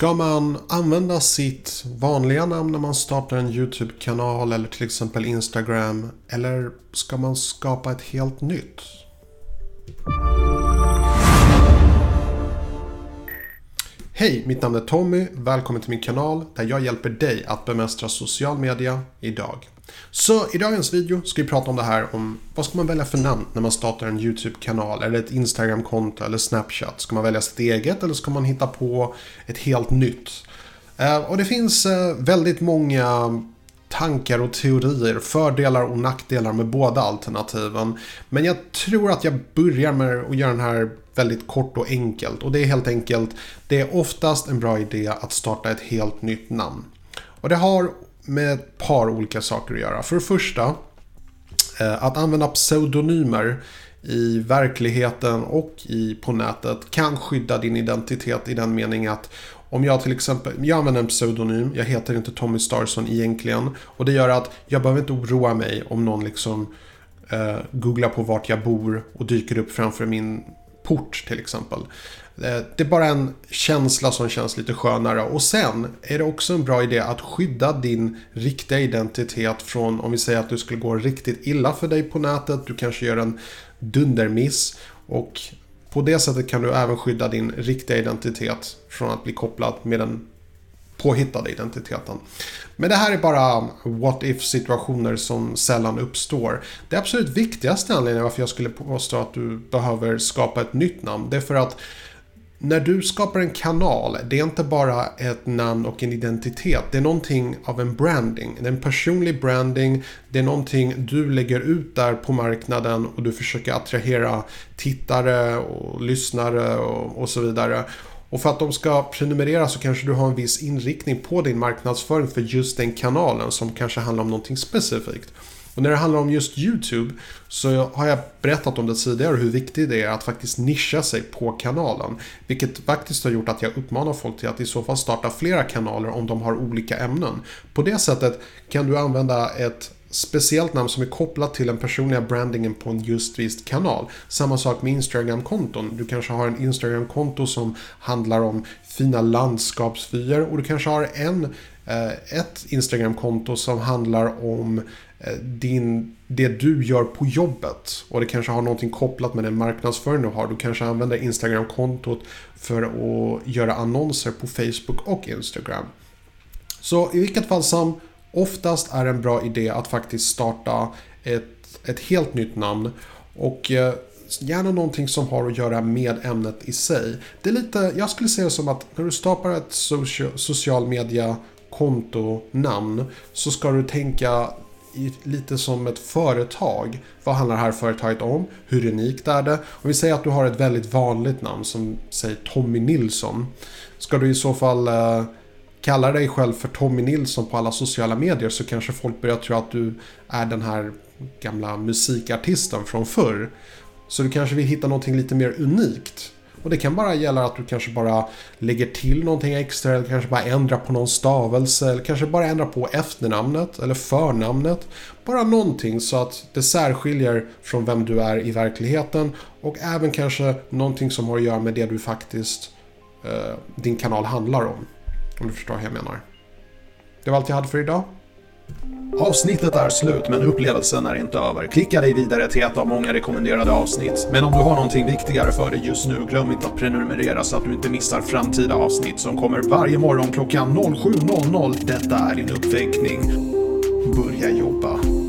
Ska man använda sitt vanliga namn när man startar en YouTube-kanal eller till exempel Instagram? Eller ska man skapa ett helt nytt? Hej, mitt namn är Tommy. Välkommen till min kanal där jag hjälper dig att bemästra social media idag. Så i dagens video ska vi prata om det här om vad ska man välja för namn när man startar en YouTube-kanal eller ett Instagram-konto eller Snapchat. Ska man välja sitt eget eller ska man hitta på ett helt nytt? Eh, och det finns eh, väldigt många tankar och teorier, fördelar och nackdelar med båda alternativen. Men jag tror att jag börjar med att göra den här väldigt kort och enkelt. Och det är helt enkelt, det är oftast en bra idé att starta ett helt nytt namn. Och det har med ett par olika saker att göra. För det första, eh, att använda pseudonymer i verkligheten och i, på nätet kan skydda din identitet i den mening att om jag till exempel, jag använder en pseudonym, jag heter inte Tommy Starson egentligen. Och det gör att jag behöver inte oroa mig om någon liksom eh, googlar på vart jag bor och dyker upp framför min port till exempel. Eh, det är bara en känsla som känns lite skönare. Och sen är det också en bra idé att skydda din riktiga identitet från om vi säger att du skulle gå riktigt illa för dig på nätet. Du kanske gör en dundermiss. Och på det sättet kan du även skydda din riktiga identitet från att bli kopplad med den påhittade identiteten. Men det här är bara what if situationer som sällan uppstår. Det absolut viktigaste anledningen varför jag skulle påstå att du behöver skapa ett nytt namn, det är för att när du skapar en kanal, det är inte bara ett namn och en identitet. Det är någonting av en branding. Det är en personlig branding. Det är någonting du lägger ut där på marknaden och du försöker attrahera tittare och lyssnare och, och så vidare. Och för att de ska prenumerera så kanske du har en viss inriktning på din marknadsföring för just den kanalen som kanske handlar om någonting specifikt. Och när det handlar om just YouTube så har jag berättat om det tidigare hur viktigt det är att faktiskt nischa sig på kanalen. Vilket faktiskt har gjort att jag uppmanar folk till att i så fall starta flera kanaler om de har olika ämnen. På det sättet kan du använda ett speciellt namn som är kopplat till den personliga brandingen på en just viss kanal. Samma sak med Instagram-konton. Du kanske har en Instagram-konto som handlar om fina landskapsvyer och du kanske har en, eh, ett Instagram-konto som handlar om eh, din, det du gör på jobbet. Och det kanske har någonting kopplat med den marknadsföring du har. Du kanske använder Instagram-kontot för att göra annonser på Facebook och Instagram. Så i vilket fall som oftast är en bra idé att faktiskt starta ett, ett helt nytt namn. Och eh, gärna någonting som har att göra med ämnet i sig. Det är lite, jag skulle säga som att när du startar ett social, social media kontonamn så ska du tänka lite som ett företag. Vad handlar det här företaget om? Hur unikt är det? Om vi säger att du har ett väldigt vanligt namn som säger Tommy Nilsson. Ska du i så fall eh, kallar dig själv för Tommy Nilsson på alla sociala medier så kanske folk börjar tro att du är den här gamla musikartisten från förr. Så du kanske vill hitta någonting lite mer unikt. Och det kan bara gälla att du kanske bara lägger till någonting extra eller kanske bara ändrar på någon stavelse eller kanske bara ändrar på efternamnet eller förnamnet. Bara någonting så att det särskiljer från vem du är i verkligheten och även kanske någonting som har att göra med det du faktiskt eh, din kanal handlar om. Om du förstår vad jag menar. Det var allt jag hade för idag. Avsnittet är slut men upplevelsen är inte över. Klicka dig vidare till ett av många rekommenderade avsnitt. Men om du har någonting viktigare för dig just nu, glöm inte att prenumerera så att du inte missar framtida avsnitt som kommer varje morgon klockan 07.00. Detta är din uppväckning. Börja jobba.